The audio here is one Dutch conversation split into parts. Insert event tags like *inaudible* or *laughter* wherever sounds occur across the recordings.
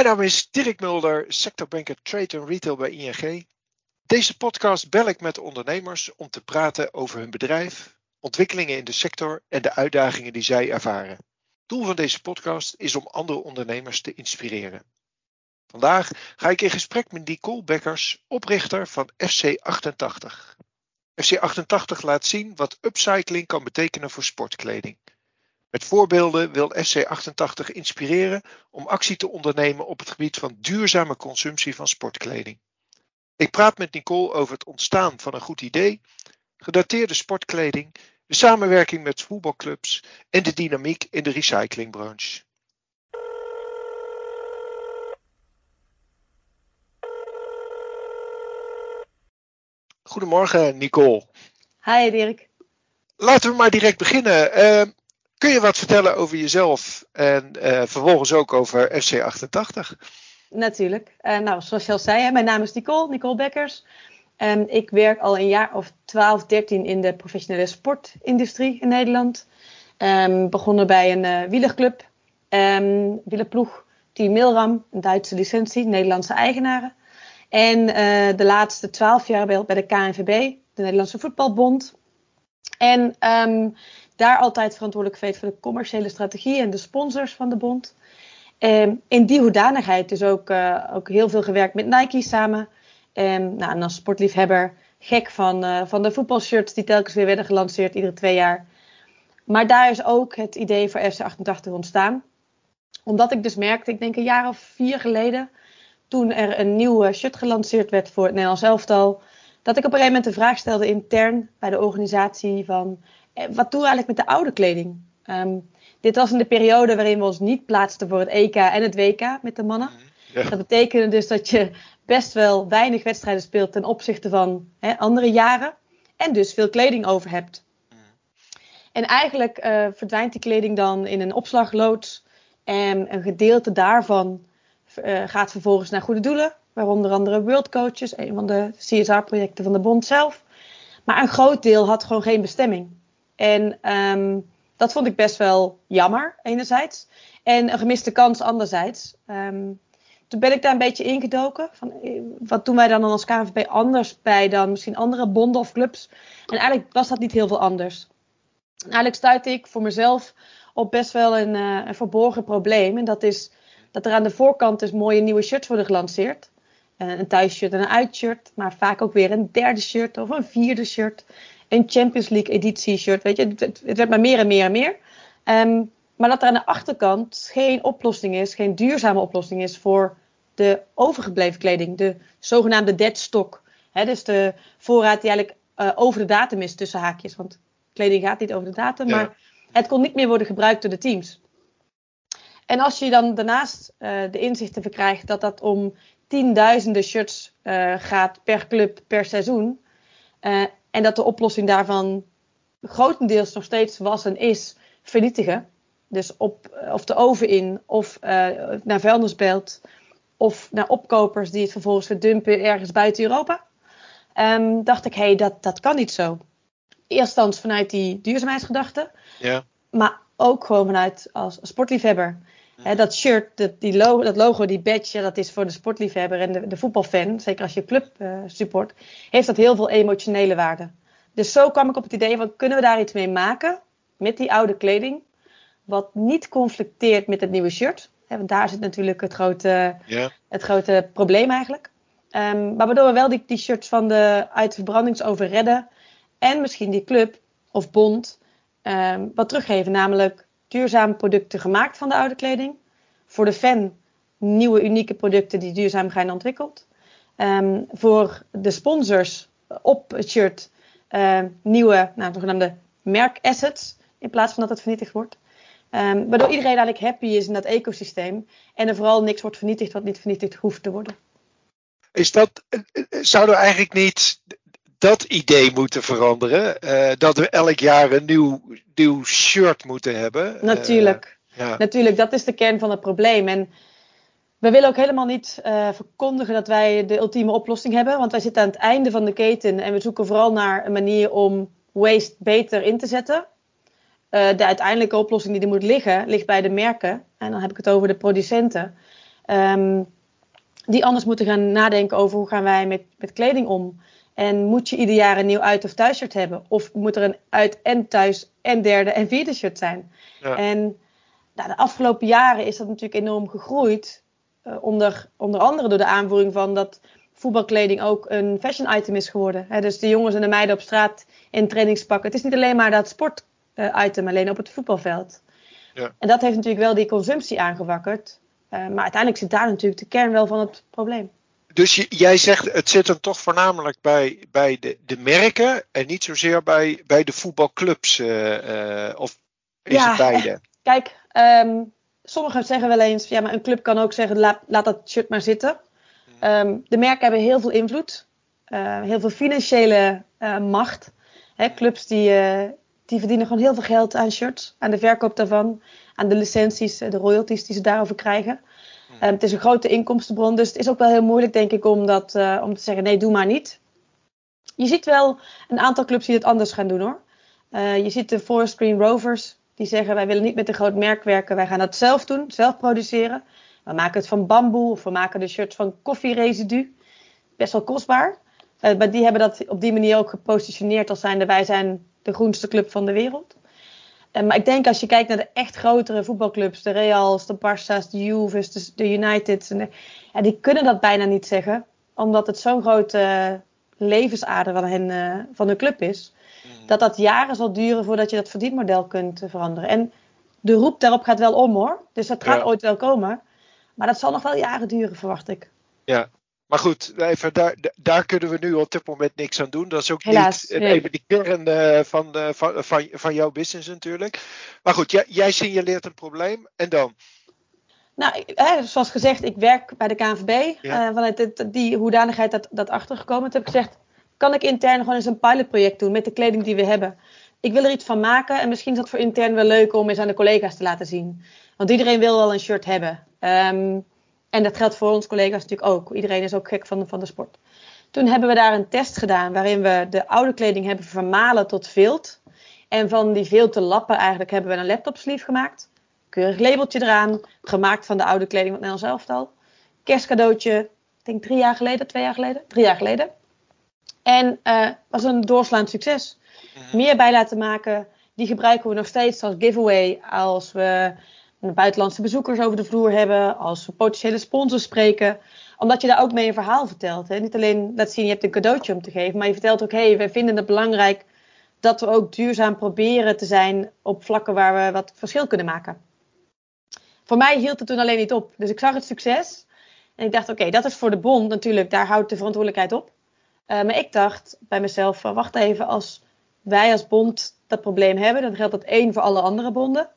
Mijn naam is Dirk Mulder, sectorbanker Trade and Retail bij ING. Deze podcast bel ik met ondernemers om te praten over hun bedrijf, ontwikkelingen in de sector en de uitdagingen die zij ervaren. Doel van deze podcast is om andere ondernemers te inspireren. Vandaag ga ik in gesprek met Nicole Bekkers, oprichter van FC88. FC88 laat zien wat upcycling kan betekenen voor sportkleding. Met voorbeelden wil FC88 inspireren om actie te ondernemen op het gebied van duurzame consumptie van sportkleding. Ik praat met Nicole over het ontstaan van een goed idee, gedateerde sportkleding, de samenwerking met voetbalclubs en de dynamiek in de recyclingbranche. Goedemorgen Nicole. Hi Dirk. Laten we maar direct beginnen. Uh, kun je wat vertellen over jezelf en uh, vervolgens ook over FC88? Natuurlijk. Uh, nou, zoals je al zei, mijn naam is Nicole, Nicole Bekkers. Ik werk al een jaar of 12, 13 in de professionele sportindustrie in Nederland. Um, begonnen bij een uh, wielerclub, um, wielerploeg, Team Milram, een Duitse licentie, Nederlandse eigenaren. En de laatste 12 jaar bij, bij de KNVB, de Nederlandse Voetbalbond. En um, daar altijd verantwoordelijk geweest voor de commerciële strategie en de sponsors van de bond. Um, in die hoedanigheid dus ook, uh, ook heel veel gewerkt met Nike samen. Um, nou, en als sportliefhebber gek van, uh, van de voetbalshirts die telkens weer werden gelanceerd, iedere twee jaar. Maar daar is ook het idee voor FC88 ontstaan. Omdat ik dus merkte, ik denk een jaar of vier geleden, toen er een nieuwe shirt gelanceerd werd voor het Nederlands elftal, dat ik op een gegeven moment de vraag stelde intern bij de organisatie van eh, wat doen we eigenlijk met de oude kleding? Um, dit was in de periode waarin we ons niet plaatsten voor het EK en het WK met de mannen. Ja. Dat betekende dus dat je best wel weinig wedstrijden speelt ten opzichte van hè, andere jaren. En dus veel kleding over hebt. En eigenlijk uh, verdwijnt die kleding dan in een opslagloods. En een gedeelte daarvan uh, gaat vervolgens naar goede doelen. Waaronder andere World Coaches, een van de CSR-projecten van de bond zelf. Maar een groot deel had gewoon geen bestemming. En um, dat vond ik best wel jammer, enerzijds. En een gemiste kans, anderzijds. Um, toen ben ik daar een beetje ingedoken. Van, wat doen wij dan als KNVB anders bij dan misschien andere bonden of clubs? En eigenlijk was dat niet heel veel anders. En eigenlijk stuitte ik voor mezelf op best wel een, uh, een verborgen probleem. En dat is dat er aan de voorkant dus mooie nieuwe shirts worden gelanceerd. Uh, een thuisshirt en een uitshirt. Maar vaak ook weer een derde shirt of een vierde shirt een Champions League editie shirt. Weet je, het, het werd maar meer en meer en meer. Um, maar dat er aan de achterkant geen oplossing is, geen duurzame oplossing is voor de overgebleven kleding. De zogenaamde dead stock. He, dus de voorraad die eigenlijk uh, over de datum is tussen haakjes. Want kleding gaat niet over de datum, ja. maar het kon niet meer worden gebruikt door de teams. En als je dan daarnaast uh, de inzichten verkrijgt dat dat om tienduizenden shirts uh, gaat per club per seizoen. En dat de oplossing daarvan grotendeels nog steeds was en is vernietigen. Dus op, of de oven in, of uh, naar vuilnisbelt, of naar opkopers die het vervolgens verdumpen ergens buiten Europa. Um, dacht ik, hé, hey, dat, dat kan niet zo. Eerstens vanuit die duurzaamheidsgedachte, ja. maar ook gewoon vanuit als sportliefhebber. He, dat shirt, dat, die logo, dat logo, die badge, dat is voor de sportliefhebber en de, de voetbalfan, zeker als je club uh, support, heeft dat heel veel emotionele waarde. Dus zo kwam ik op het idee van, kunnen we daar iets mee maken met die oude kleding, wat niet conflicteert met het nieuwe shirt. He, want daar zit natuurlijk het grote, het grote probleem eigenlijk. Um, maar waardoor we wel die, die shirts van de uit verbrandingsoven redden en misschien die club of bond um, wat teruggeven, namelijk duurzame producten gemaakt van de oude kleding. Voor de fan nieuwe unieke producten die duurzaam zijn ontwikkeld. Um, voor de sponsors op het shirt uh, nieuwe, nou, zogenaamde merkassets. In plaats van dat het vernietigd wordt. Um, waardoor iedereen eigenlijk happy is in dat ecosysteem. En er vooral niks wordt vernietigd wat niet vernietigd hoeft te worden. Is dat, zouden we eigenlijk niet dat idee moeten veranderen. Uh, dat we elk jaar een nieuw, nieuw shirt moeten hebben. Natuurlijk. Uh, ja. Natuurlijk, dat is de kern van het probleem. En we willen ook helemaal niet uh, verkondigen dat wij de ultieme oplossing hebben. Want wij zitten aan het einde van de keten en we zoeken vooral naar een manier om waste beter in te zetten. de uiteindelijke oplossing die er moet liggen, ligt bij de merken. En dan heb ik het over de producenten. Ehm, die anders moeten gaan nadenken over hoe gaan wij met, met kleding om. En moet je ieder jaar een nieuw uit- of thuisshirt hebben? Of moet er een uit- en thuis- en derde en vierde shirt zijn? Ja. En nou, de afgelopen jaren is dat natuurlijk enorm gegroeid. Uh, onder, onder andere door de aanvoering van dat voetbalkleding ook een fashion item is geworden. dus de jongens en de meiden op straat in trainingspakken. Het is niet alleen maar dat sport uh, item, alleen op het voetbalveld. Ja. En dat heeft natuurlijk wel die consumptie aangewakkerd. Uh, maar uiteindelijk zit daar natuurlijk de kern wel van het probleem. Dus je, jij zegt het zit hem toch voornamelijk bij, bij de, de merken en niet zozeer bij, bij de voetbalclubs? Uh, of is ja, het beide? *laughs* Kijk, um, sommigen zeggen wel eens, ja, maar een club kan ook zeggen, laat, laat dat shirt maar zitten. Um, de merken hebben heel veel invloed, uh, heel veel financiële macht. Hè, clubs die, die verdienen gewoon heel veel geld aan shirts, aan de verkoop daarvan, aan de licenties, de royalties die ze daarover krijgen. Um, het is een grote inkomstenbron, dus het is ook wel heel moeilijk, denk ik, om, dat, om te zeggen: nee, doe maar niet. Je ziet wel een aantal clubs die het anders gaan doen hoor. je ziet de Forest Green Rovers, die zeggen: wij willen niet met een groot merk werken, wij gaan dat zelf doen, zelf produceren. We maken het van bamboe of we maken de shirts van koffieresidu. Best wel kostbaar. Uh, maar die hebben dat op die manier ook gepositioneerd als zijnde wij zijn de groenste club van de wereld. Uh, maar ik denk als je kijkt naar de echt grotere voetbalclubs, de Reals, de Barça's, de Juves, de, de Uniteds, de, ja, die kunnen dat bijna niet zeggen. Omdat het zo'n grote levensader van, hen, uh, van hun club is. Mm. Dat dat jaren zal duren voordat je dat verdienmodel kunt veranderen. En de roep daarop gaat wel om hoor. Dus dat gaat ja. ooit wel komen. Maar dat zal nog wel jaren duren, verwacht ik. Ja, maar goed, even daar, daar kunnen we nu op dit moment niks aan doen. Dat is ook Helaas, niet nee. even de kern uh, van, uh, van, van, van jouw business natuurlijk. Maar goed, jij, jij signaleert een probleem en dan? Nou, hè, zoals gezegd, ik werk bij de KNVB. Ja. Uh, vanuit die hoedanigheid dat, dat achtergekomen. Toen heb ik gezegd, kan ik intern gewoon eens een pilotproject doen met de kleding die we hebben. Ik wil er iets van maken en misschien is dat voor intern wel leuk om eens aan de collega's te laten zien. Want iedereen wil wel een shirt hebben. Um, en dat geldt voor ons collega's natuurlijk ook. Iedereen is ook gek van, van de sport. Toen hebben we daar een test gedaan waarin we de oude kleding hebben vermalen tot vilt. En van die vilte lappen eigenlijk hebben we een laptop sleeve gemaakt. Keurig labeltje eraan, gemaakt van de oude kleding van Nederlands elftal. Kerstcadeautje, ik denk drie jaar geleden, twee jaar geleden, drie jaar geleden. En uh, was een doorslaand succes. Mhm. Meer bij laten maken. Die gebruiken we nog steeds als giveaway als we buitenlandse bezoekers over de vloer hebben, als potentiële sponsors spreken. Omdat je daar ook mee een verhaal vertelt. Hè? Niet alleen laat zien je hebt een cadeautje om te geven, maar je vertelt ook, hé, hey, wij vinden het belangrijk dat we ook duurzaam proberen te zijn op vlakken waar we wat verschil kunnen maken. Voor mij hield het toen alleen niet op. Dus ik zag het succes en ik dacht, oké, dat is voor de bond natuurlijk, daar houdt de verantwoordelijkheid op. Uh, maar ik dacht bij mezelf, wacht even, als wij als bond dat probleem hebben, dan geldt dat één voor alle andere bonden.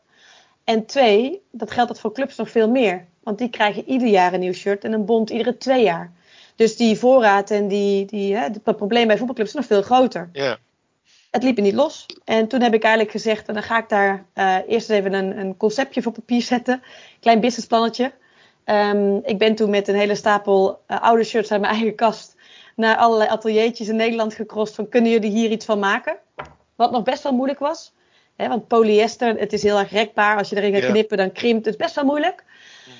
En twee, dat geldt dat voor clubs nog veel meer. Want die krijgen ieder jaar een nieuw shirt en een bond iedere twee jaar. Dus die voorraad en die, die, hè, het probleem bij voetbalclubs is nog veel groter. Ja. Het liep er niet los. En toen heb ik eigenlijk gezegd, en dan ga ik daar uh, eerst even een, een conceptje voor papier zetten. Klein businessplannetje. Um, ik ben toen met een hele stapel uh, oude shirts uit mijn eigen kast naar allerlei ateliertjes in Nederland gecrossed van kunnen jullie hier iets van maken? Wat nog best wel moeilijk was want polyester, het is heel erg rekbaar. Als je erin gaat knippen, dan krimpt het. best wel moeilijk. Mhm.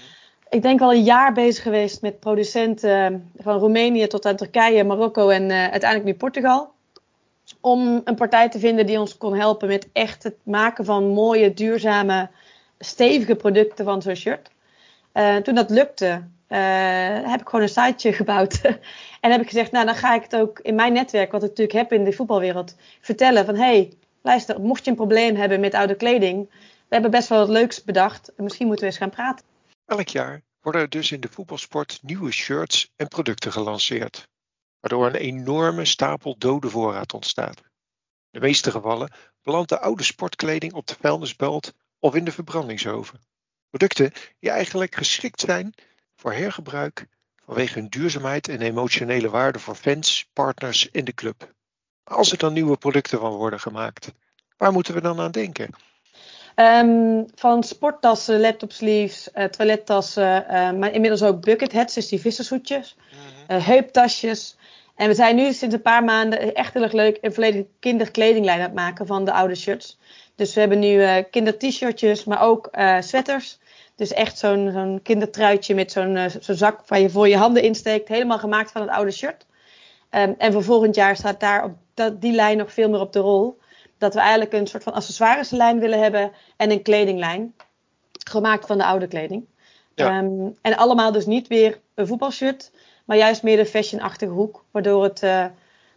Ik denk al een jaar bezig geweest met producenten van Roemenië tot aan Turkije, Marokko en uh, uiteindelijk nu Portugal. Om een partij te vinden die ons kon helpen met echt het maken van mooie, duurzame, stevige producten van zo'n shirt. Uh, toen dat lukte, uh, heb ik gewoon een siteje *laughs* gebouwd. en heb ik gezegd, nou dan ga ik het ook in mijn netwerk, wat ik natuurlijk heb in de voetbalwereld, vertellen van hey, luister, mocht je een probleem hebben met oude kleding, we hebben best wel wat leuks bedacht. Misschien moeten we eens gaan praten. Elk jaar worden er dus in de voetbalsport nieuwe shirts en producten gelanceerd, waardoor een enorme stapel dode voorraad ontstaat. In de meeste gevallen belandt de oude sportkleding op de vuilnisbelt of in de verbrandingsoven. Producten die eigenlijk geschikt zijn voor hergebruik vanwege hun duurzaamheid en emotionele waarde voor fans, partners en de club. Als er dan nieuwe producten van worden gemaakt, waar moeten we dan aan denken? Um, van sporttassen, laptop sleeves, uh, toilettassen, uh, maar inmiddels ook bucket hats, dus die vissershoedjes, mm uh, heuptasjes. En we zijn nu sinds een paar maanden echt heel erg leuk een volledige kinderkledinglijn aan het maken van de oude shirts. Dus we hebben nu kinder-t-shirtjes, maar ook sweaters. Dus echt zo'n zo'n kindertruitje met zo'n zo'n zak waar je voor je handen insteekt. Helemaal gemaakt van het oude shirt. Um, en voor volgend jaar staat daar op dat, die lijn nog veel meer op de rol. Dat we eigenlijk een soort van accessoireslijn willen hebben en een kledinglijn. Gemaakt van de oude kleding. Ja. Um, en allemaal dus niet weer een voetbalshirt, maar juist meer de fashionachtige hoek. Waardoor het, uh,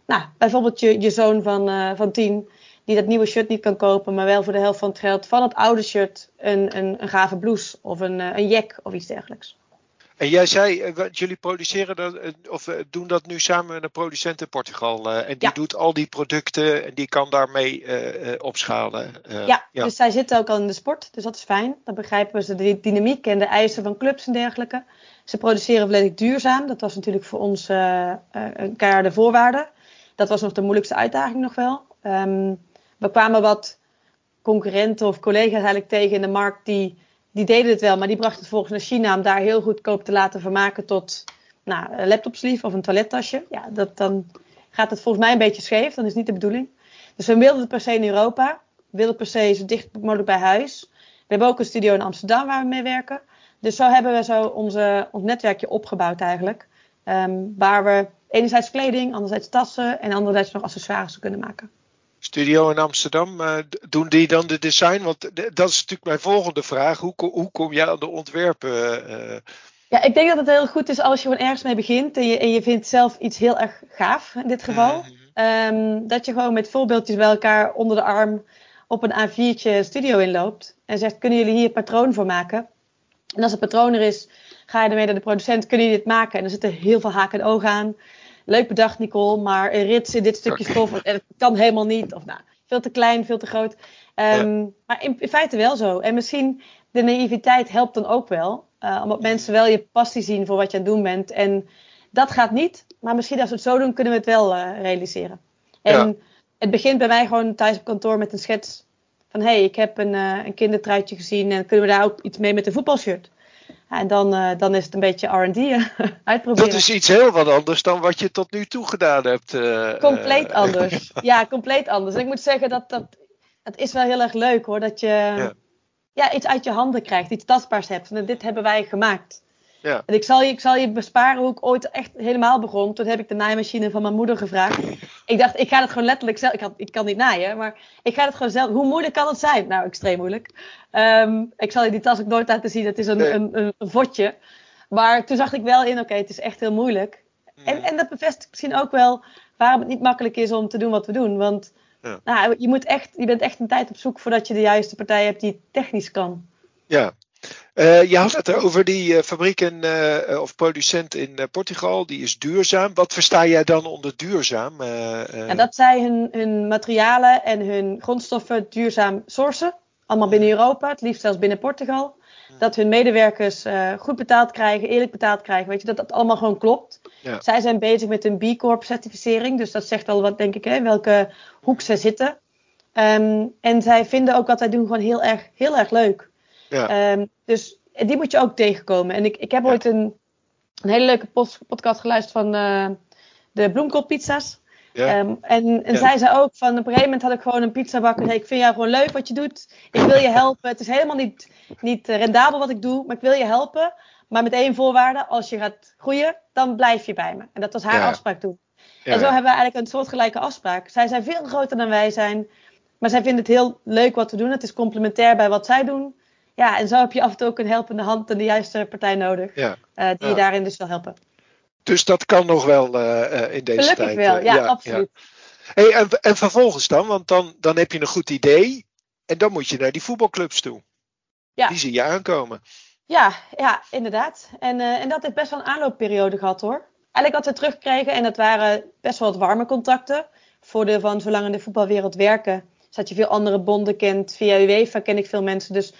nou, bijvoorbeeld je, je zoon van, uh, van tien, die dat nieuwe shirt niet kan kopen, maar wel voor de helft van het geld van het oude shirt een, een, een gave blouse of een, uh, een jack of iets dergelijks. En jij zei, jullie produceren dat, of doen dat nu samen met een producent in Portugal. en die ja. doet al die producten en die kan daarmee uh, opschalen. Uh, ja, ja, dus zij zitten ook al in de sport, dus dat is fijn. Dan begrijpen ze de dynamiek en de eisen van clubs en dergelijke. Ze produceren volledig duurzaam. Dat was natuurlijk voor ons een keiharde voorwaarde. Dat was nog de moeilijkste uitdaging nog wel. Um, we kwamen wat concurrenten of collega's eigenlijk tegen in de markt die die deden het wel, maar die brachten het volgens naar China om daar heel goedkoop te laten vermaken tot nou, een laptopsleeve of een toilettasje. Ja, dat, dan gaat het volgens mij een beetje scheef. Dan is niet de bedoeling. Dus we wilden het per se in Europa. We wilden per se zo dicht mogelijk bij huis. We hebben ook een studio in Amsterdam waar we mee werken. Dus zo hebben we zo onze, ons netwerkje opgebouwd eigenlijk. Um, waar we enerzijds kleding, anderzijds tassen en anderzijds nog accessoires kunnen maken studio in Amsterdam. Uh, doen die dan de design? Want dat is natuurlijk mijn volgende vraag. Hoe, hoe kom jij aan de ontwerpen? Uh... Ja, ik denk dat het heel goed is als je gewoon ergens mee begint en je, en je vindt zelf iets heel erg gaaf in dit geval. Mm. Um, dat je gewoon met voorbeeldjes bij elkaar onder de arm op een A4'tje studio inloopt en zegt: Kunnen jullie hier een patroon voor maken? En als het patroon er is, ga je ermee naar de producent: Kunnen jullie dit maken? En er zitten heel veel haken en ogen aan leuk bedacht Nicole, maar een rits in dit stukje stof, het kan helemaal niet. Of nou, veel te klein, veel te groot. Um, ja. Maar in, in, feite wel zo. En misschien de naïviteit helpt dan ook wel. Uh, omdat mensen wel je passie zien voor wat je aan het doen bent. En dat gaat niet, maar misschien als we het zo doen, kunnen we het wel uh, realiseren. En ja. het begint bij mij gewoon thuis op kantoor met een schets van hé, hey, ik heb een, uh, een kindertruitje gezien en kunnen we daar ook iets mee met een voetbalshirt? En dan, uh, dan is het een beetje RD *laughs* uitproberen. Dat is iets heel wat anders dan wat je tot nu toe gedaan hebt. Uh, compleet anders. *laughs* ja, compleet anders. En ik moet zeggen dat dat, dat is wel heel erg leuk hoor. Dat je ja. ja iets uit je handen krijgt, iets tastbaars hebt. En dit hebben wij gemaakt. Ja. En ik zal, je, ik zal je besparen hoe ik ooit echt helemaal begon. Toen heb ik de naaimachine van mijn moeder gevraagd. Ik dacht, ik ga het gewoon letterlijk zelf. Ik, had, ik kan niet naaien, maar ik ga het gewoon zelf. Hoe moeilijk kan het zijn? Nou, extreem moeilijk. Um, ik zal je die tas ook nooit laten zien. Het is een, nee. een, een, een, vodje. Maar toen zag ik wel in, oké, okay, het is echt heel moeilijk. Mm. En, en dat bevestigt misschien ook wel waarom het niet makkelijk is om te doen wat we doen. Want ja. nou, je, moet echt, je bent echt een tijd op zoek voordat je de juiste partij hebt die technisch kan. Ja, uh, je had het over die uh, fabriek in, uh, of producent in Portugal, die is duurzaam. Wat versta jij dan onder duurzaam? Ja, dat zij hun, hun, materialen en hun grondstoffen duurzaam sourcen. Allemaal binnen Europa, het liefst zelfs binnen Portugal. Dat hun medewerkers goed betaald krijgen, eerlijk betaald krijgen. Weet je, dat dat allemaal gewoon klopt. Ja. Zij zijn bezig met een B Corp certificering. Dus dat zegt al wat, denk ik, hè, welke hoek ze zitten. Um, en zij vinden ook wat wij doen gewoon heel erg, heel erg leuk. Ja. Um, dus die moet je ook tegenkomen. En ik, ik heb ja. ooit een, een hele leuke podcast geluisterd van uh, de bloemkoolpizza's. Ja. Um, en en ja. zij zei ook van op een gegeven moment had ik gewoon een pizzabak en zei ik vind jou gewoon leuk wat je doet. Ik wil je helpen. Het is helemaal niet, niet rendabel wat ik doe, maar ik wil je helpen. Maar met één voorwaarde, als je gaat groeien, dan blijf je bij me. En dat was haar ja. afspraak toen. Ja. En zo hebben we eigenlijk een soortgelijke afspraak. Zij zijn veel groter dan wij zijn. Maar zij vinden het heel leuk wat we doen. Het is complementair bij wat zij doen. Ja, en zo heb je af en toe ook een helpende hand en de juiste partij nodig. Ja. Uh, die ja. je daarin dus wil helpen. Dus dat kan nog wel uh, in deze Gelukkig tijd. Gelukkig wel, ja, ja absoluut. Hey, en, en, vervolgens dan, want dan, dan heb je een goed idee. En dan moet je naar die voetbalclubs toe. Ja. Die zie je aankomen. Ja, ja inderdaad. En, uh, en dat heeft best wel een aanloopperiode gehad hoor. Eigenlijk wat we terugkregen, en dat waren best wel wat warme contacten. Voordeel van zolang in de voetbalwereld werken, dat je veel andere bonden kent. Via UEFA ken ik veel mensen. Dus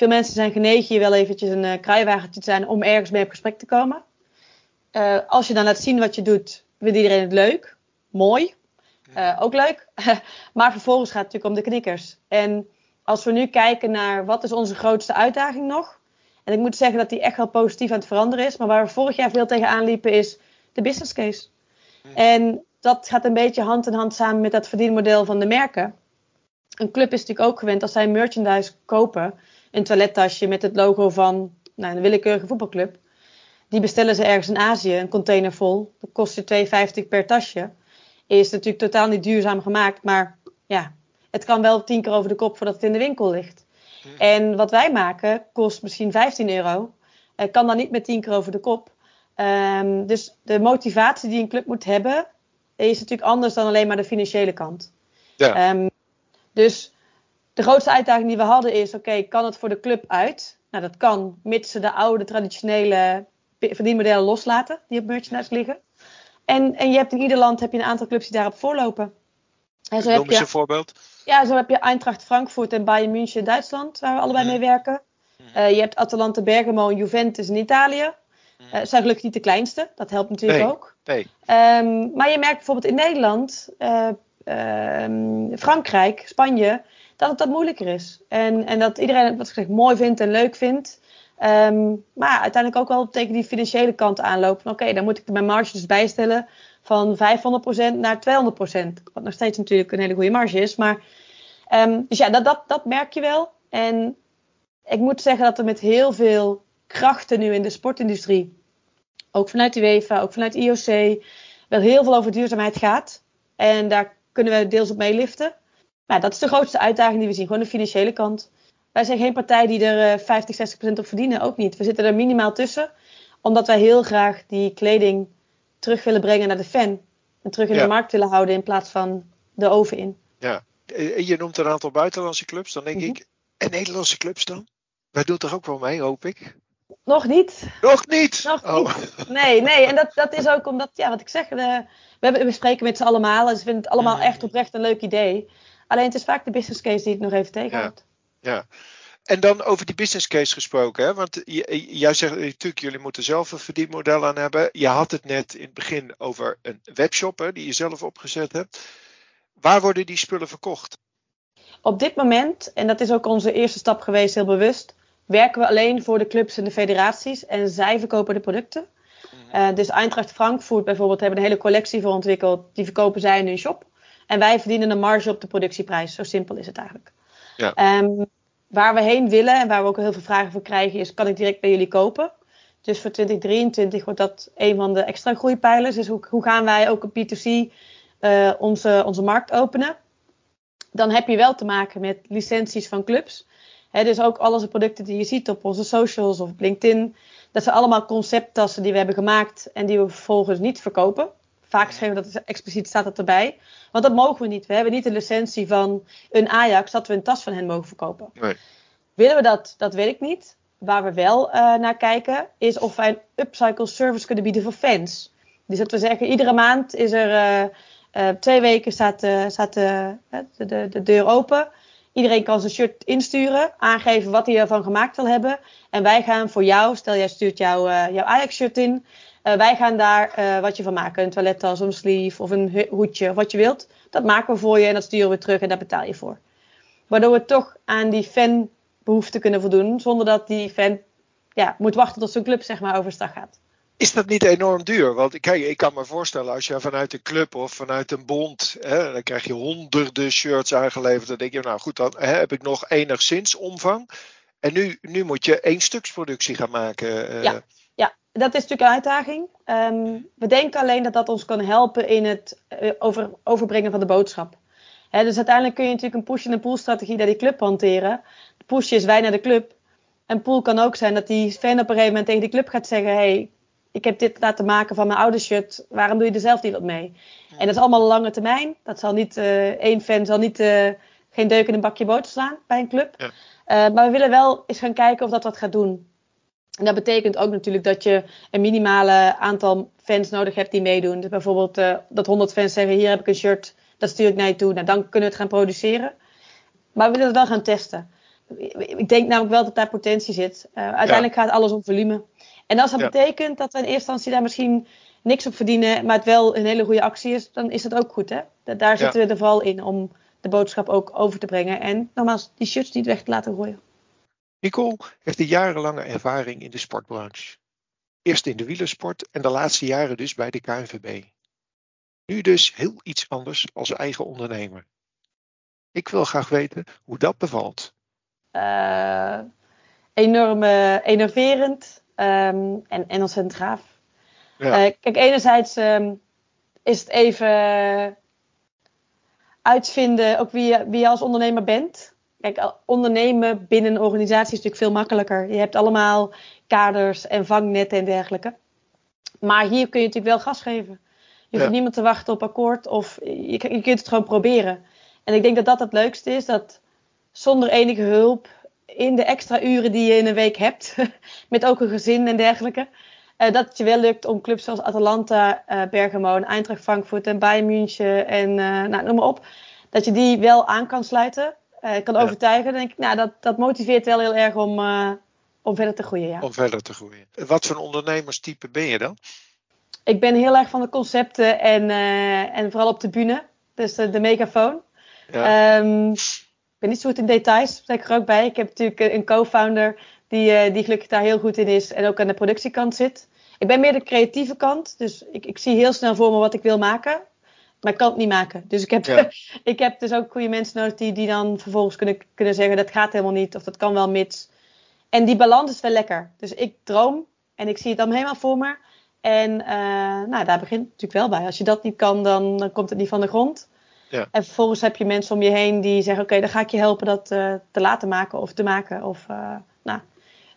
veel mensen zijn genegen je wel eventjes een uh, kruiwagentje te zijn om ergens mee op gesprek te komen. Uh, als je dan laat zien wat je doet, vindt iedereen het leuk. Mooi. Uh, ook leuk. *laughs* maar vervolgens gaat het natuurlijk om de knikkers. En als we nu kijken naar wat is onze grootste uitdaging nog. En ik moet zeggen dat die echt wel positief aan het veranderen is. Maar waar we vorig jaar veel tegenaan liepen is de business case. En dat gaat een beetje hand in hand samen met dat verdienmodel van de merken. Een club is natuurlijk ook gewend als zij merchandise kopen een toilettasje met het logo van nou, een willekeurige voetbalclub. Die bestellen ze ergens in Azië, een container vol. Dat kost je 2,50 per tasje. Is natuurlijk totaal niet duurzaam gemaakt, maar ja, het kan wel tien keer over de kop voordat het in de winkel ligt. En wat wij maken kost misschien 15 euro. Het kan dan niet met tien keer over de kop. Um, dus de motivatie die een club moet hebben, is natuurlijk anders dan alleen maar de financiële kant. Ja. Um, dus de grootste uitdaging die we hadden is: oké, kan het voor de club uit? Nou, dat kan, mits ze de oude traditionele verdienmodellen loslaten die op merchandise liggen. En, en je hebt in ieder land heb je een aantal clubs die daarop voorlopen. En zo Noem eens een voorbeeld. Ja, zo heb je Eintracht Frankfurt en Bayern München in Duitsland, waar we allebei mhm. mee werken. Uh, je hebt Atalanta Bergamo en Juventus in Italië. Uh, zijn gelukkig niet de kleinste, dat helpt natuurlijk ook. Nee. Um, maar je merkt bijvoorbeeld in Nederland, uh, uh, Frankrijk, Spanje, dat het dat moeilijker is. En, en dat iedereen het wat gezegd mooi vindt en leuk vindt. Um, maar uiteindelijk ook wel tegen die financiële kant aanlopen. Oké, dan moet ik mijn marge dus bijstellen van 500% naar 200%. Wat nog steeds natuurlijk een hele goede marge is. Maar, um, dus ja, dat, dat, dat merk je wel. En ik moet zeggen dat er met heel veel krachten nu in de sportindustrie, ook vanuit de UEFA, ook vanuit IOC, wel heel veel over duurzaamheid gaat. En daar kunnen we deels op meeliften. Maar dat is de grootste uitdaging die we zien, gewoon de financiële kant. Wij zijn geen partij die er 50, eh, 60% op verdienen, ook niet. We zitten er minimaal tussen, omdat wij heel graag die kleding terug willen brengen naar de fan. En terug in de markt willen houden in plaats van de oven in. Ja, je noemt een aantal buitenlandse clubs. Dan denk mhm. ik, en Nederlandse clubs dan? Wij doen er ook wel mee, hoop ik. Nog niet. Nog niet? Nog oh. niet. Nee, nee. En dat, dat is ook omdat, ja, wat ik zeg, we, hebben, we spreken met z'n allemaal. En ze vinden het allemaal echt oprecht een leuk idee. Alleen het is vaak de business case die het nog even tegenhoudt. Ja. ja. En dan over die business case gesproken. Hè? Want jij zegt natuurlijk, jullie moeten zelf een verdienmodel aan hebben. Je had het net in het begin over een webshop hè, die je zelf opgezet hebt. Waar worden die spullen verkocht? Op dit moment, en dat is ook onze eerste stap geweest, heel bewust, werken we alleen voor de clubs en de federaties en zij verkopen de producten. Uh, dus Eintracht Frankfurt bijvoorbeeld hebben een hele collectie voor ontwikkeld. Die verkopen zij in hun shop. En wij verdienen een marge op de productieprijs. Zo simpel is het eigenlijk. Ja. Um, waar we heen willen en waar we ook heel veel vragen voor krijgen, is: kan ik direct bij jullie kopen? Dus voor 2023 wordt dat een van de extra groeipijlers. Dus hoe, hoe gaan wij ook op B2C uh, eh, onze, onze markt openen? Dan heb je wel te maken met licenties van clubs. He, dus ook alle producten die je ziet op onze socials of op LinkedIn. Dat zijn allemaal concepttassen die we hebben gemaakt en die we vervolgens niet verkopen. Vaak schrijven we dat expliciet staat dat erbij. Want dat mogen we niet. We hebben niet de licentie van een Ajax dat we een tas van hen mogen verkopen. Nee. Willen we dat? Dat weet ik niet. Waar we wel uh, naar kijken is of wij een upcycle service kunnen bieden voor fans. Dus dat we zeggen, iedere maand is er uh, uh, twee weken staat, staat de, de, de, deur open. Iedereen kan zijn shirt insturen, aangeven wat hij ervan gemaakt wil hebben. En wij gaan voor jou, stel jij stuurt jou, jouw Ajax-shirt in. Uh, wij gaan daar uh, wat je van maken. Een toilettas, een sleeve of een hoedje of wat je wilt. Dat maken we voor je en dat sturen we terug en daar betaal je voor. Waardoor we toch aan die fanbehoefte kunnen voldoen. Zonder dat die fan ja, moet wachten tot zijn club zeg maar overstag gaat. Is dat niet enorm duur? Want kijk, ik kan me voorstellen als je vanuit een club of vanuit een bond, hè, dan krijg je honderden shirts aangeleverd. Dan denk je, nou goed, dan hè, heb ik nog enigszins omvang. En nu, nu moet je één stuksproductie gaan maken. Uh, ja dat is natuurlijk een uitdaging. Um, we denken alleen dat dat ons kan helpen in het uh, over, overbrengen van de boodschap. He, dus uiteindelijk kun je natuurlijk een push- en pull strategie naar die club hanteren. De push is wij naar de club. En pull kan ook zijn dat die fan op een gegeven moment tegen die club gaat zeggen: hey, ik heb dit laten maken van mijn oude shirt, waarom doe je er zelf niet wat mee? En dat is allemaal lange termijn. Dat zal niet, uh, één fan zal niet, uh, geen deuk in een bakje boter slaan bij een club. Ja. Uh, maar we willen wel eens gaan kijken of dat wat gaat doen. En dat betekent ook natuurlijk dat je een minimale aantal fans nodig hebt die meedoen. Dus bijvoorbeeld uh, dat 100 fans zeggen: Hier heb ik een shirt, dat stuur ik naar je toe. Nou, dan kunnen we het gaan produceren. Maar we willen het wel gaan testen. Ik denk namelijk wel dat daar potentie zit. Uh, uiteindelijk gaat alles om volume. En als dat betekent dat we in eerste instantie daar misschien niks op verdienen, maar het wel een hele goede actie is, dan is dat ook goed. Hè? Daar zitten we er vooral in om de boodschap ook over te brengen. En nogmaals, die shirts niet weg te laten gooien. Nicole heeft een jarenlange ervaring in de sportbranche. Eerst in de wielersport en de laatste jaren dus bij de KNVB. Nu dus heel iets anders als eigen ondernemer. Ik wil graag weten hoe dat bevalt. Uh, enorm uh, enerverend ehm, en, en ontzettend gaaf. Ja. kijk, enerzijds ehm, is het even uitvinden ook wie je, wie je als ondernemer bent. Kijk, ondernemen binnen een organisatie is natuurlijk veel makkelijker. Je hebt allemaal kaders en vangnetten en dergelijke. Maar hier kun je natuurlijk wel gas geven. Je hoeft niemand te wachten op akkoord of je, je kunt het gewoon proberen. En ik denk dat dat het leukste is, dat zonder enige hulp, in de extra uren die je in een week hebt, *laughs* met ook een gezin en dergelijke, uh, dat het je wel lukt om clubs zoals Atalanta, uh, Bergamo en Eintracht Frankfurt en Bayern München en uh, nou, noem maar op, dat je die wel aan kan sluiten, kan overtuigen. Dan denk ik, nou, dat, dat motiveert wel heel erg om, om verder te groeien. Ja. Om verder te groeien. Wat voor ondernemerstype ben je dan? Ik ben heel erg van de concepten en, en vooral op de bühne. Dus de, de megafoon. Ja. Um, ik ben niet zo goed in details, daar ik er ook bij. Ik heb natuurlijk een co-founder die, die gelukkig daar heel goed in is en ook aan de productiekant zit. Ik ben meer de creatieve kant, dus ik, ik zie heel snel voor me wat ik wil maken. Maar ik kan het niet maken. Dus ik heb, *laughs* ik heb dus ook goede mensen nodig die, die dan vervolgens kunnen, kunnen zeggen dat gaat helemaal niet of dat kan wel mits. En die balans is wel lekker. Dus ik droom en ik zie het dan helemaal voor me. En uh, nou, daar begint het natuurlijk wel bij. Als je dat niet kan, dan, dan komt het niet van de grond. Ja. En vervolgens heb je mensen om je heen die zeggen: Oké, dan ga ik je helpen dat uh, te laten maken of te maken. Of uh, nou,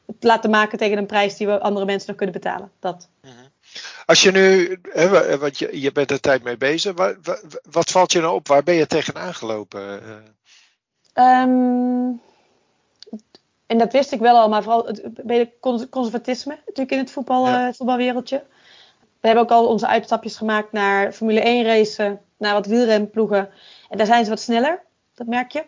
het laten maken tegen een prijs die we andere mensen nog kunnen betalen. Dat. Mhm. Als je nu, hè, want je, je bent er tijd mee bezig, wat, wat, wat, valt je nou op? Waar ben je tegenaan gelopen? Um, en dat wist ik wel al, maar vooral het conservatisme natuurlijk in het voetbal, ja. uh, voetbalwereldje. We hebben ook al onze uitstapjes gemaakt naar Formule 1 racen, naar wat wielrenploegen. En daar zijn ze wat sneller, dat merk je.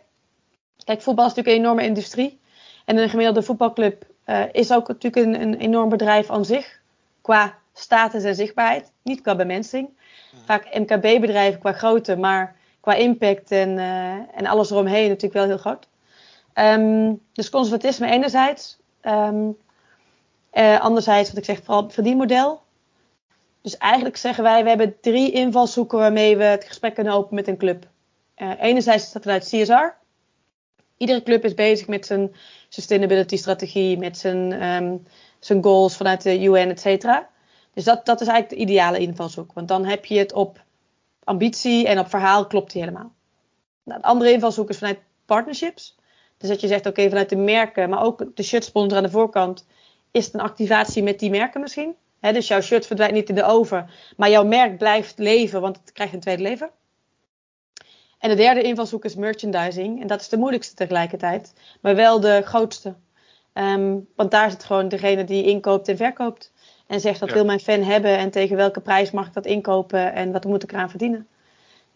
Kijk, voetbal is natuurlijk een enorme industrie. En een gemiddelde voetbalclub uh, is ook natuurlijk een, een, enorm bedrijf aan zich. Qua status en zichtbaarheid. Niet qua bemensing. Vaak MKB-bedrijven qua grootte, maar qua impact en, uh, en alles eromheen natuurlijk wel heel groot. Um, dus conservatisme enerzijds. Um, uh, anderzijds, wat ik zeg, vooral verdienmodel. Dus eigenlijk zeggen wij, we hebben drie invalshoeken waarmee we het gesprek kunnen openen met een club. Uh, enerzijds is dat vanuit CSR. Iedere club is bezig met zijn sustainability strategie, met zijn, um, zijn goals vanuit de UN, et cetera. Dus dat, dat is eigenlijk de ideale invalshoek. Want dan heb je het op ambitie en op verhaal klopt die helemaal. Nou, de andere invalshoek is vanuit partnerships. Dus dat je zegt, oké, vanuit de merken, maar ook de shirtsponsor aan de voorkant, is het een activatie met die merken misschien. dus jouw shirt verdwijnt niet in de oven, maar jouw merk blijft leven, want het krijgt een tweede leven. En de derde invalshoek is merchandising. En dat is de moeilijkste tegelijkertijd, maar wel de grootste. Um, want daar zit gewoon degene die inkoopt en verkoopt. En zegt dat wil mijn fan hebben en tegen welke prijs mag ik dat inkopen en wat moet ik eraan verdienen.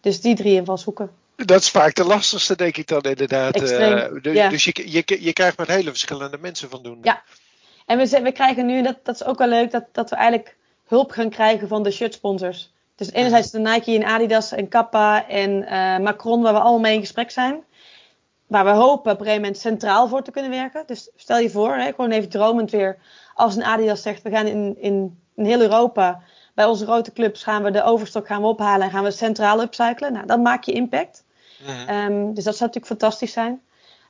Dus die drie invalshoeken. Dat is vaak de lastigste, denk ik dan inderdaad. Extreem, uh, ja. Dus je, je, je krijgt met hele verschillende mensen van doen. Ja, en we, we krijgen nu, dat, dat is ook wel leuk, dat, dat we eigenlijk hulp gaan krijgen van de shirtsponsors. Dus enerzijds de Nike en Adidas en Kappa en uh, Macron, waar we allemaal mee in gesprek zijn. Waar we hopen op een gegeven moment centraal voor te kunnen werken. Dus stel je voor, hè, gewoon even dromend weer. Als een Adidas zegt, we gaan in, in, in heel Europa, bij onze grote clubs gaan we de overstok gaan we ophalen en gaan we centraal upcyclen. Nou, dan maak je impact. Mhm. Um, dus dat zou natuurlijk fantastisch zijn.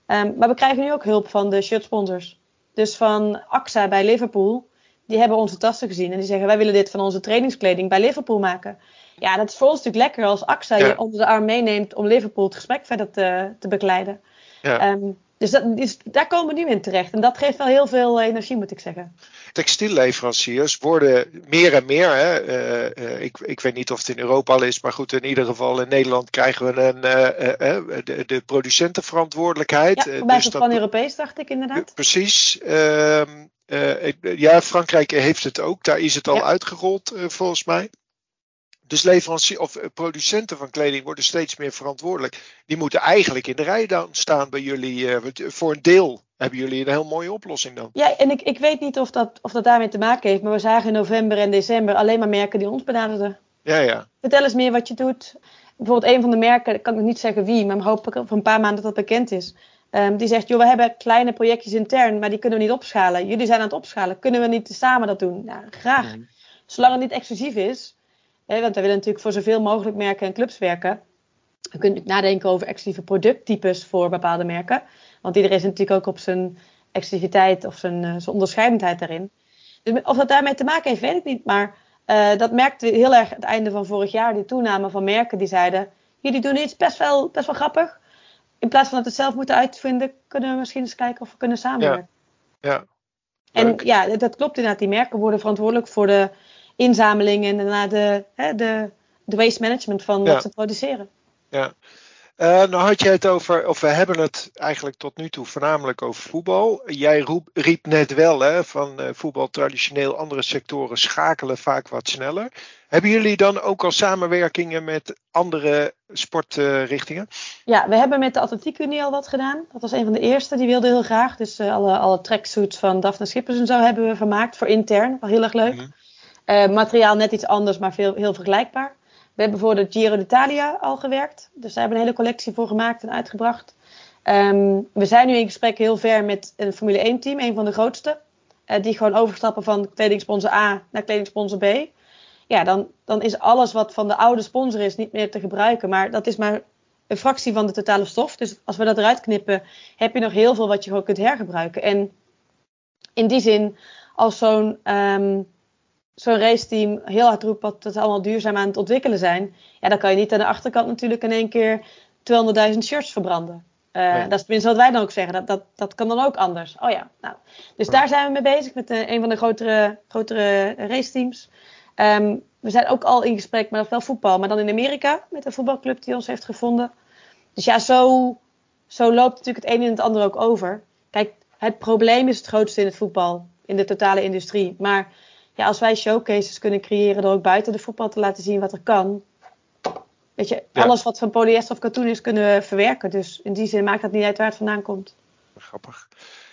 Um, maar we krijgen nu ook hulp van de shirtsponsors. Dus van AXA bij Liverpool die hebben onze tassen gezien en die zeggen: Wij willen dit van onze trainingskleding bij Liverpool maken. Ja, dat is voor ons natuurlijk lekker als AXA je onder de arm meeneemt om Liverpool het gesprek verder te, te begeleiden. Ja. Um, dus, dat, dus daar komen we nu in terecht. En dat geeft wel heel veel energie, moet ik zeggen. Textielleveranciers worden meer en meer. Hè, uh, uh, ik, ik weet niet of het in Europa al is, maar goed, in ieder geval in Nederland krijgen we een, uh, de, de, producentenverantwoordelijkheid. Ja, dus dat, van Europees, dacht ik inderdaad. Precies. Ehm, ja, Frankrijk heeft het ook. Daar is het al uitgerold, volgens mij. Dus leveranciers of uh, producenten van kleding worden steeds meer verantwoordelijk. Die moeten eigenlijk in de rij dan staan bij jullie. voor een deel hebben jullie een heel mooie oplossing dan. Ja, en ik, ik weet niet of dat, of dat daarmee te maken heeft. Maar we zagen in november en december alleen maar merken die ons benaderden. Ja, ja. Vertel eens meer wat je doet. Bijvoorbeeld een van de merken, ik kan nog niet zeggen wie, maar hoop ik over een paar maanden dat dat bekend is. Um, die zegt, joh, we hebben kleine projectjes intern, maar die kunnen we niet opschalen. Jullie zijn aan het opschalen. Kunnen we niet samen dat doen? Nou, graag. Zolang het niet exclusief is. Want we willen natuurlijk voor zoveel mogelijk merken en clubs werken. We kunnen nadenken over exclusieve producttypes voor bepaalde merken. Want iedereen is natuurlijk ook op zijn exclusiviteit of zijn, zijn onderscheidendheid daarin. Dus of dat daarmee te maken heeft, weet ik niet. Maar dat merkte heel erg het einde van vorig jaar, die toename van merken die zeiden: jullie doen iets best wel, best wel grappig. In plaats van dat we het zelf moeten uitvinden, kunnen we misschien eens kijken of we kunnen samenwerken. Ja. ja. En ja, dat klopt inderdaad. Die merken worden verantwoordelijk voor de inzameling en daarna de, hè, de, de waste management van wat ze produceren. Ja. Uh, nou had je het over, of we hebben het eigenlijk tot nu toe voornamelijk over voetbal. Jij roep, riep net wel hè, van uh, voetbal traditioneel, andere sectoren schakelen vaak wat sneller. Hebben jullie dan ook al samenwerkingen met andere sportrichtingen? ja, we hebben met de Atletiek Unie al wat gedaan. Dat was een van de eerste, die wilde heel graag. Dus uh, alle, alle tracksuits van Daphne Schippers en zo hebben we vermaakt voor intern. Wel heel erg leuk. Mm materiaal net iets anders, maar veel, heel vergelijkbaar. We hebben voor de Giro d'Italia al gewerkt. Dus daar hebben we een hele collectie voor gemaakt en uitgebracht. Um, we zijn nu in gesprek heel ver met een Formule 1 team, een van de grootste. Uh, die gewoon overstappen van kledingsponsor A naar kledingsponsor B. Ja, dan, dan is alles wat van de oude sponsor is niet meer te gebruiken. Maar dat is maar een fractie van de totale stof. Dus als we dat eruit knippen, heb je nog heel veel wat je gewoon kunt hergebruiken. En in die zin, als zo'n um, zo'n raceteam heel hard roept dat het allemaal duurzaam aan het ontwikkelen zijn, ja, dan kan je niet aan de achterkant natuurlijk in één keer 200.000 shirts verbranden. Uh, Dat is tenminste wat wij dan ook zeggen. Dat, dat, dat kan dan ook anders. Oh ja, nou. Dus daar zijn we mee bezig met uh, een van de grotere, grotere raceteams. Um, we zijn ook al in gesprek met wel voetbal, maar dan in Amerika met een voetbalclub die ons heeft gevonden. Dus ja, zo, zo loopt natuurlijk het een en het ander ook over. Kijk, het probleem is het grootste in het voetbal, in de totale industrie. Maar ja, als wij showcases kunnen creëren door ook buiten de voetbal te laten zien wat er kan. Weet je, alles wat van polyester of katoen is, kunnen we verwerken. Dus in die zin maakt dat niet uit waar het vandaan komt. Grappig.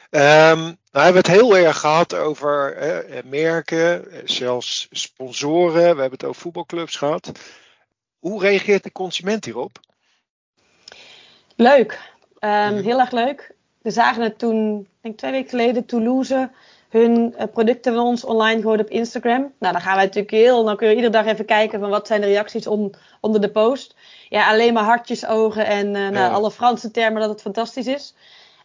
Um, nou hebben we het heel erg gehad over eh, merken, zelfs sponsoren. We hebben het over voetbalclubs gehad. Hoe reageert de consument hierop? Leuk. Um, Heel erg leuk. We zagen het toen, denk twee weken geleden, Toulouse hun uh, producten van ons online gooien op Instagram. Nou, dan gaan wij natuurlijk heel nauwkeurig iedere dag even kijken van wat zijn de reacties on, onder de post. Ja, alleen maar hartjes, ogen en uh, nou, alle Franse termen dat het fantastisch is.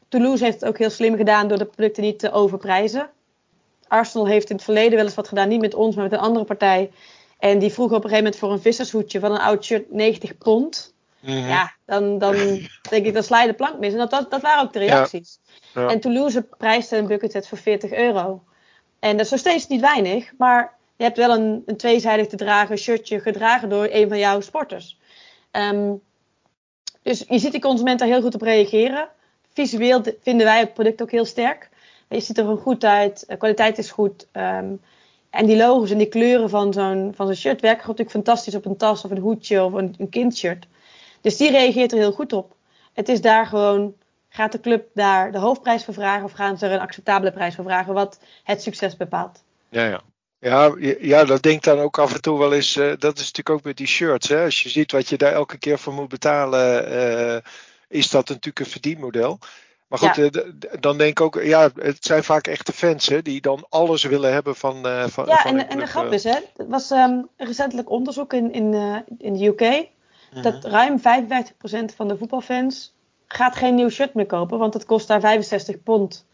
Toulouse heeft het ook heel slim gedaan door de producten niet te overprijzen. Arsenal heeft in het verleden wel eens wat gedaan, niet met ons, maar met een andere partij. En die vroeg op een gegeven moment voor een vissershoedje van een oud shirt 90 pond. Mhm. Ja, dan, dan *laughs* denk ik, dan sla je de plank mis. En dat, dat, dat waren ook de reacties. Ja. En Toulouse prijste een buckethead voor 40 euro. En dat is nog steeds niet weinig, maar je hebt wel een, een tweezijdig te dragen shirtje gedragen door een van jouw sporters. Um, dus je ziet de consument daar heel goed op reageren. Visueel vinden wij het product ook heel sterk. Je ziet er gewoon goed uit, de kwaliteit is goed. Um, en die logos en die kleuren van zo'n van zo'n shirt werken natuurlijk fantastisch op een tas of een hoedje of een, een kindshirt. Dus die reageert er heel goed op. Het is daar gewoon, gaat de club daar de hoofdprijs voor vragen of gaan ze er een acceptabele prijs voor vragen, wat het succes bepaalt? Ja, ja. Ja, ja, dat denkt dan ook af en toe wel eens. Uh, dat is natuurlijk ook met die shirts. Hè? Als je ziet wat je daar elke keer voor moet betalen, uh, is dat natuurlijk een verdienmodel. Maar goed, ja. uh, dan denk ik ook, ja, het zijn vaak echte fans hè, die dan alles willen hebben van. van ja, van en, en de grap is, hè, het was um, recentelijk onderzoek in, in, in de UK dat mhm. ruim 55% van de voetbalfans gaat geen nieuw shirt meer kopen, want het kost daar 65 pond.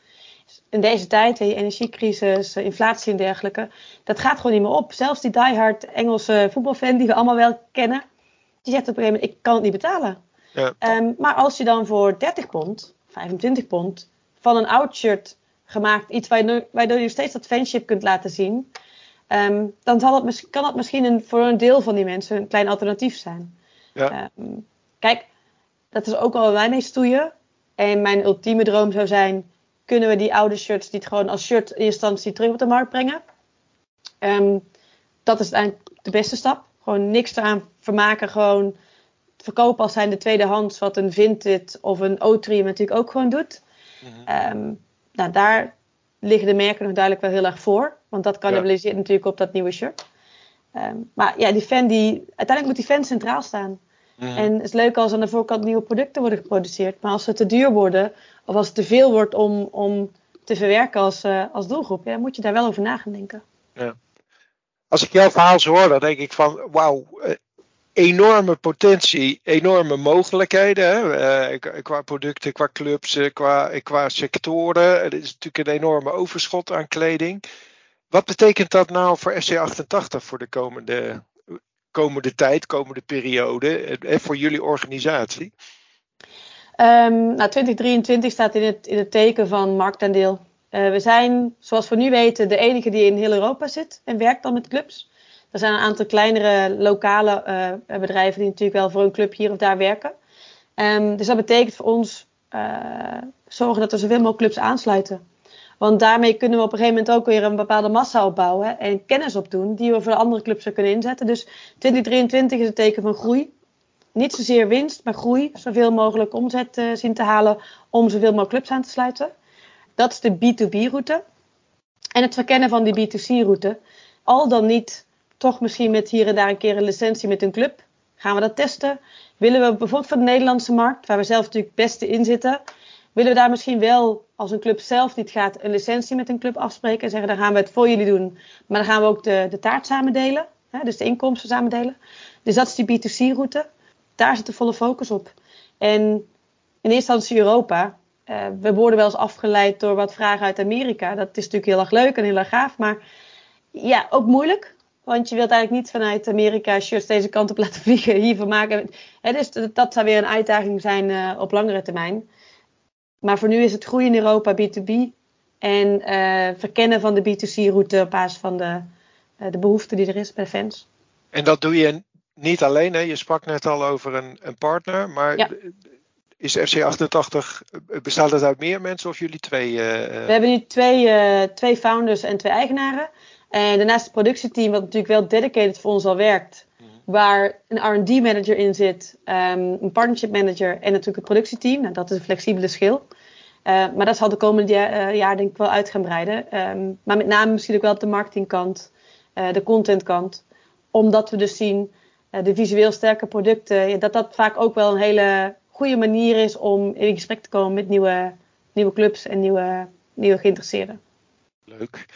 In deze tijd, energiecrisis, inflatie en dergelijke, dat gaat gewoon niet meer op. Zelfs die diehard Engelse voetbalfan die we allemaal wel kennen, die zegt op een gegeven moment, ik kan het niet betalen. Ja. Um, maar als je dan voor 30 pond, 25 pond, van een oud shirt gemaakt, iets waardoor je steeds dat fanship kunt laten zien, um, dan zal het, kan dat misschien een, voor een deel van die mensen een klein alternatief zijn. Ja. Um, kijk, dat is ook al waar wij mee stoeien. En mijn ultieme droom zou zijn: kunnen we die oude shirts niet gewoon als shirt in instantie terug op de markt brengen? Um, dat is eigenlijk de beste stap. Gewoon niks eraan vermaken. Gewoon verkopen als zijn de tweedehands, wat een Vinted of een O3 natuurlijk ook gewoon doet. Mm-hmm. Um, nou, daar liggen de merken nog duidelijk wel heel erg voor. Want dat cannibaliseert ja. natuurlijk op dat nieuwe shirt. Um, maar ja, die fan die, uiteindelijk moet die fan centraal staan. Mm. En het is leuk als aan de voorkant nieuwe producten worden geproduceerd. Maar als ze te duur worden, of als het te veel wordt om, om te verwerken als, uh, als doelgroep, ja, moet je daar wel over na gaan denken. Ja. Als ik jouw verhaal zo hoor, dan denk ik van wauw. Uh, enorme potentie, enorme mogelijkheden. Hè? Eh, qua producten, qua clubs, eh, qua, qua sectoren. Het is natuurlijk een enorme overschot aan kleding. Wat betekent dat nou voor FC88 voor de komende, komende tijd, komende periode, en voor jullie organisatie? Um, nou, 2023 staat in het, in het teken van marktaandeel. Uh, we zijn, zoals we nu weten, de enige die in heel Europa zit en werkt dan met clubs. Er zijn een aantal kleinere lokale bedrijven die natuurlijk wel voor een club hier of daar werken. Um, dus dat betekent voor ons zorgen dat er zoveel mogelijk clubs aansluiten. Want daarmee kunnen we op een gegeven moment ook weer een bepaalde massa opbouwen en kennis opdoen die we voor de andere clubs kunnen inzetten. Dus 2023 is het teken van groei. Niet zozeer winst, maar groei. Zoveel mogelijk omzet uh, zien te halen om zoveel mogelijk clubs aan te sluiten. Dat is de B2B-route. En het verkennen van die B2C-route. Al dan niet toch misschien met hier en daar een keer een licentie met een club. Gaan we dat testen? Willen we bijvoorbeeld voor de Nederlandse markt, waar we zelf natuurlijk het beste in zitten, willen we daar misschien wel, als een club zelf niet gaat, een licentie met een club afspreken en zeggen, dan gaan we het voor jullie doen, maar dan gaan we ook de, de taart samen delen, hè, dus de inkomsten samen delen. Dus dat is die B2C-route. Daar zit de volle focus op. En in eerste instantie Europa. Uh, we worden wel eens afgeleid door wat vragen uit Amerika. Dat is natuurlijk heel erg leuk en heel erg gaaf, maar ja, ook moeilijk. Want je wilt eigenlijk niet vanuit Amerika shirts deze kant op laten vliegen, hiervan maken. dus dat zou weer een uitdaging zijn uh, op langere termijn. Maar voor nu is het groeien in Europa B2B en uh, verkennen van de B2C-route op basis van de, uh, de behoefte die er is bij de fans. En dat doe je niet alleen, hè? je sprak net al over een, een partner, maar ja. is FC88, bestaat het uit meer mensen of jullie twee? We hebben nu twee, twee founders en twee eigenaren. En daarnaast het productieteam, wat natuurlijk wel dedicated voor ons al werkt. Waar een RD manager in zit, um, een partnership manager en natuurlijk het productieteam. Nou, dat is een flexibele schil. Uh, maar dat zal de komende jaar, uh, jaar denk ik wel uit gaan breiden. Um, maar met name misschien ook wel op de marketingkant, uh, de contentkant. Omdat we dus zien, de visueel sterke producten, ja, dat dat vaak ook wel een hele goede manier is om in gesprek te komen met nieuwe, nieuwe clubs en nieuwe, nieuwe geïnteresseerden. Leuk.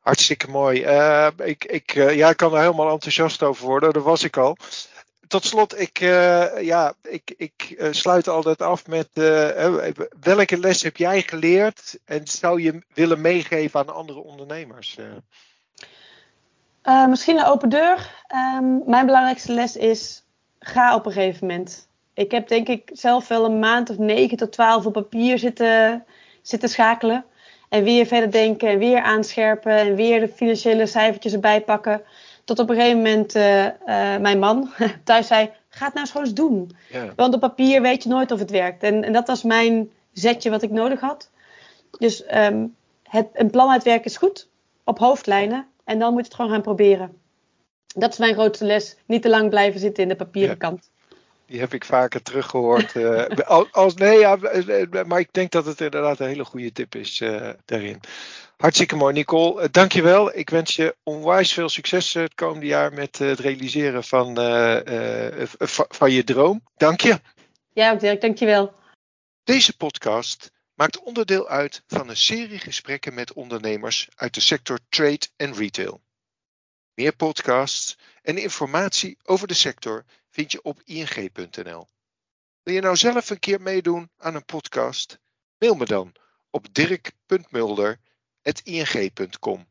Hartstikke mooi. Uh, ik, ik, uh, ja, ik kan er helemaal enthousiast over worden. Dat was ik al. Tot slot, ik, uh, ja, ik, ik sluit altijd af met welke les heb jij geleerd en zou je willen meegeven aan andere ondernemers? misschien een open deur. Um, mijn belangrijkste les is: ga op een gegeven moment. Ik heb denk ik zelf wel een maand of negen tot twaalf op papier zitten, zitten schakelen. En weer verder denken en weer aanscherpen en weer de financiële cijfertjes erbij pakken. Tot op een gegeven moment uh, uh, mijn man *laughs* thuis zei, ga het nou eens gewoon eens doen. Ja. Want op papier weet je nooit of het werkt. En, en dat was mijn zetje wat ik nodig had. Dus um, het, een plan uitwerken is goed, op hoofdlijnen. En dan moet je het gewoon gaan proberen. Dat is mijn grootste les. Niet te lang blijven zitten in de papieren ja. kant. Die heb ik vaker teruggehoord. *laughs* Uh, als, nee, ja, eh, maar ik denk dat het inderdaad een hele goede tip is uh, daarin. Hartstikke mooi, Nicole. Uh, dankjewel. Ik wens je onwijs veel succes het komende jaar met het realiseren van, van je droom. Dank je. Ja, ook Dirk. Dankjewel. Deze podcast maakt onderdeel uit van een serie gesprekken met ondernemers uit de sector trade en retail. Meer podcasts en informatie over de sector vind je op ing.nl. Wil je nou zelf een keer meedoen aan een podcast? Mail me dan op dirk.mulder.ing.com.